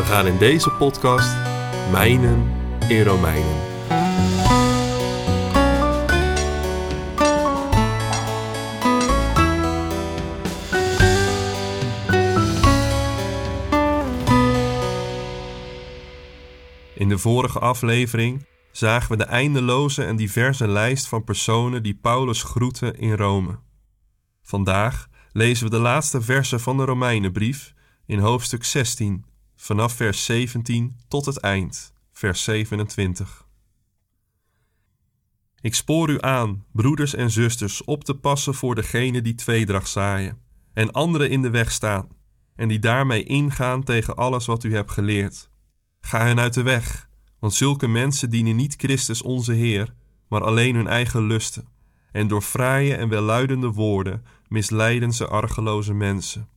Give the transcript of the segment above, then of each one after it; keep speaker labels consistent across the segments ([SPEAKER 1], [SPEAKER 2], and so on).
[SPEAKER 1] We gaan in deze podcast mijnen in Romeinen. In de vorige aflevering zagen we de eindeloze en diverse lijst van personen die Paulus groette in Rome. Vandaag lezen we de laatste versen van de Romeinenbrief in hoofdstuk 16, vanaf vers 17 tot het eind, vers 27. Ik spoor u aan, broeders en zusters, op te passen voor degene die tweedracht zaaien en anderen in de weg staan en die daarmee ingaan tegen alles wat u hebt geleerd. Ga hen uit de weg, want zulke mensen dienen niet Christus onze Heer, maar alleen hun eigen lusten. En door fraaie en welluidende woorden misleiden ze argeloze mensen.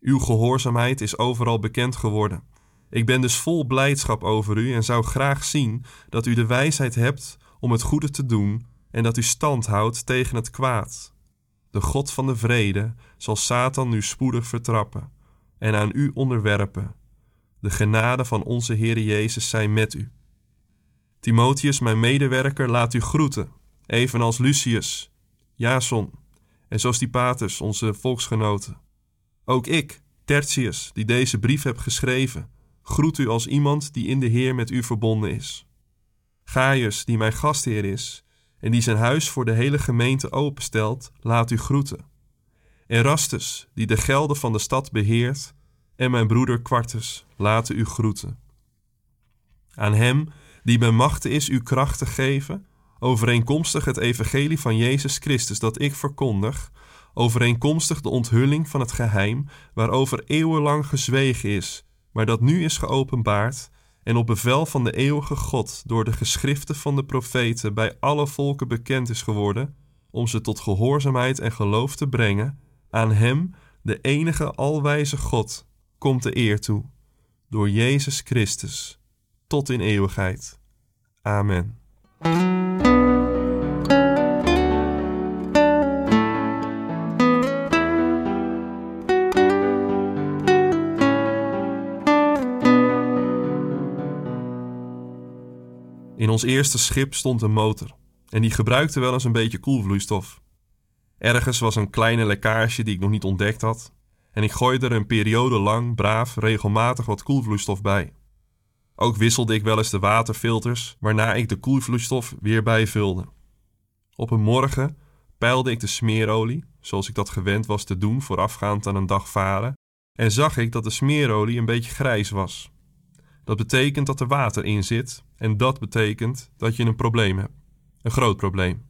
[SPEAKER 1] Uw gehoorzaamheid is overal bekend geworden. Ik ben dus vol blijdschap over u en zou graag zien dat u de wijsheid hebt om het goede te doen en dat u stand houdt tegen het kwaad. De God van de vrede zal Satan nu spoedig vertrappen en aan u onderwerpen de genade van onze Heer Jezus zijn met u. Timotheus, mijn medewerker, laat u groeten, evenals Lucius, Jason en Sostipatus, onze volksgenoten. Ook ik, Tertius, die deze brief heb geschreven, groet u als iemand die in de Heer met u verbonden is. Gaius, die mijn gastheer is en die zijn huis voor de hele gemeente openstelt, laat u groeten. Erastus, die de gelden van de stad beheert, en mijn broeder Quartus laten u groeten. Aan hem die bij machten is u kracht te geven, overeenkomstig het evangelie van Jezus Christus dat ik verkondig, overeenkomstig de onthulling van het geheim waarover eeuwenlang gezwegen is, maar dat nu is geopenbaard en op bevel van de eeuwige God door de geschriften van de profeten bij alle volken bekend is geworden, om ze tot gehoorzaamheid en geloof te brengen, aan Hem, de enige alwijze God, komt de eer toe, door Jezus Christus, tot in eeuwigheid. Amen. In ons eerste schip stond een motor en die gebruikte wel eens een beetje koelvloeistof. Ergens was een kleine lekkage die ik nog niet ontdekt had en ik gooide er een periode lang braaf regelmatig wat koelvloeistof bij. Ook wisselde ik wel eens de waterfilters, waarna ik de koelvloeistof weer bijvulde. Op een morgen peilde ik de smeerolie, zoals ik dat gewend was te doen voorafgaand aan een dag varen, en zag ik dat de smeerolie een beetje grijs was. Dat betekent dat er water in zit, en dat betekent dat je een probleem hebt. Een groot probleem.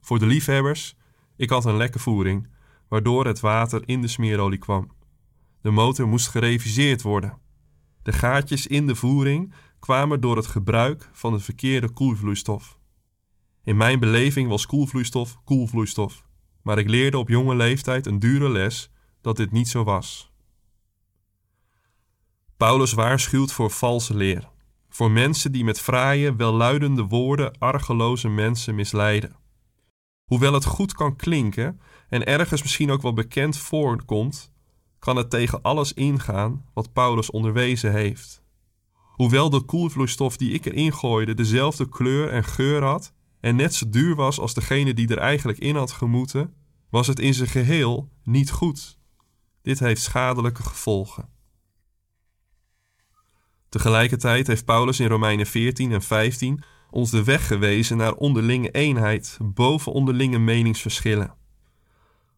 [SPEAKER 1] Voor de liefhebbers, ik had een lekke voering, waardoor het water in de smeerolie kwam. De motor moest gereviseerd worden. De gaatjes in de voering kwamen door het gebruik van de verkeerde koelvloeistof. In mijn beleving was koelvloeistof koelvloeistof, maar ik leerde op jonge leeftijd een dure les dat dit niet zo was. Paulus waarschuwt voor valse leer, voor mensen die met fraaie, welluidende woorden argeloze mensen misleiden. Hoewel het goed kan klinken en ergens misschien ook wel bekend voorkomt, kan het tegen alles ingaan wat Paulus onderwezen heeft. Hoewel de koelvloeistof die ik erin gooide dezelfde kleur en geur had en net zo duur was als degene die er eigenlijk in had gemoeten, was het in zijn geheel niet goed. Dit heeft schadelijke gevolgen. Tegelijkertijd heeft Paulus in Romeinen 14 en 15 ons de weg gewezen naar onderlinge eenheid boven onderlinge meningsverschillen.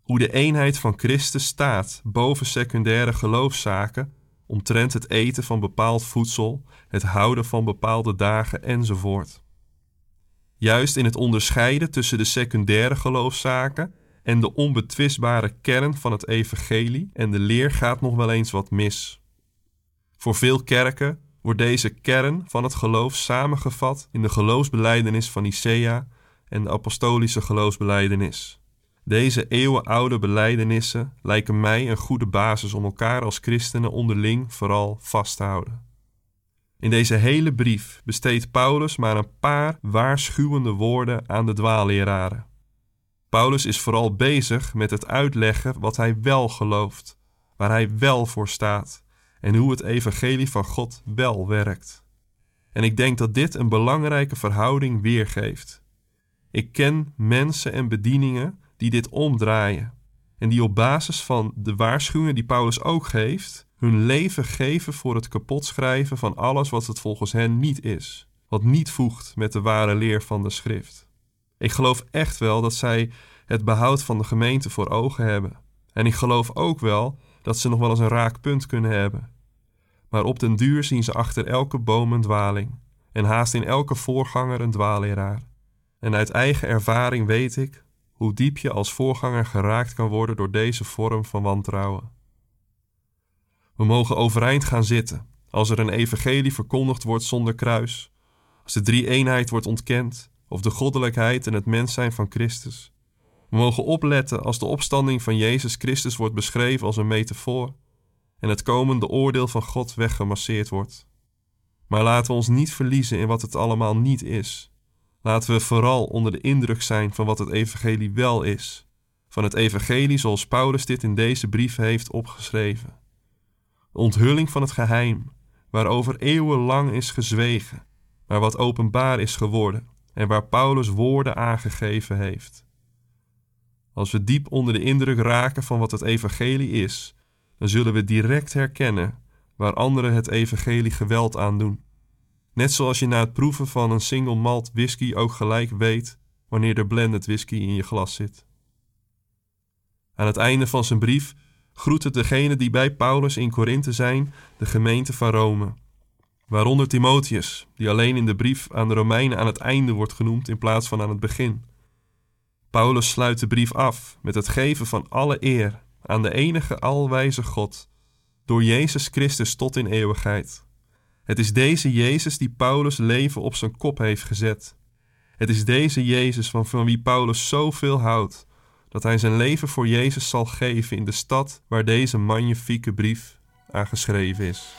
[SPEAKER 1] Hoe de eenheid van Christus staat boven secundaire geloofszaken omtrent het eten van bepaald voedsel, het houden van bepaalde dagen enzovoort. Juist in het onderscheiden tussen de secundaire geloofszaken en de onbetwistbare kern van het evangelie en de leer gaat nog wel eens wat mis. Voor veel kerken wordt deze kern van het geloof samengevat in de geloofsbeleidenis van Nicea en de apostolische geloofsbeleidenis. Deze eeuwenoude belijdenissen lijken mij een goede basis om elkaar als christenen onderling vooral vast te houden. In deze hele brief besteedt Paulus maar een paar waarschuwende woorden aan de dwaalleraren. Paulus is vooral bezig met het uitleggen wat hij wel gelooft, waar hij wel voor staat en hoe het evangelie van God wel werkt. En ik denk dat dit een belangrijke verhouding weergeeft. Ik ken mensen en bedieningen die dit omdraaien en die op basis van de waarschuwingen die Paulus ook geeft, hun leven geven voor het kapotschrijven van alles wat het volgens hen niet is, wat niet voegt met de ware leer van de schrift. Ik geloof echt wel dat zij het behoud van de gemeente voor ogen hebben. En ik geloof ook wel dat ze nog wel eens een raak punt kunnen hebben. Maar op den duur zien ze achter elke boom een dwaling en haast in elke voorganger een dwaalleraar. En uit eigen ervaring weet ik hoe diep je als voorganger geraakt kan worden door deze vorm van wantrouwen. We mogen overeind gaan zitten als er een evangelie verkondigd wordt zonder kruis, als de drie eenheid wordt ontkend of de goddelijkheid en het mens zijn van Christus. We mogen opletten als de opstanding van Jezus Christus wordt beschreven als een metafoor en het komende oordeel van God weggemasseerd wordt. Maar laten we ons niet verliezen in wat het allemaal niet is. Laten we vooral onder de indruk zijn van wat het evangelie wel is, van het evangelie zoals Paulus dit in deze brief heeft opgeschreven. De onthulling van het geheim, waarover eeuwenlang is gezwegen, maar wat openbaar is geworden en waar Paulus woorden aangegeven heeft. Als we diep onder de indruk raken van wat het evangelie is, dan zullen we direct herkennen waar anderen het evangelie geweld aan doen. Net zoals je na het proeven van een single malt whisky ook gelijk weet wanneer er blended whisky in je glas zit. Aan het einde van zijn brief groet het degene die bij Paulus in Korinthe zijn, de gemeente van Rome. Waaronder Timotheus, die alleen in de brief aan de Romeinen aan het einde wordt genoemd in plaats van aan het begin. Paulus sluit de brief af met het geven van alle eer aan de enige alwijze God, door Jezus Christus tot in eeuwigheid. Het is deze Jezus die Paulus leven op zijn kop heeft gezet. Het is deze Jezus van, van wie Paulus zoveel houdt, dat hij zijn leven voor Jezus zal geven in de stad waar deze magnifieke brief aan geschreven is.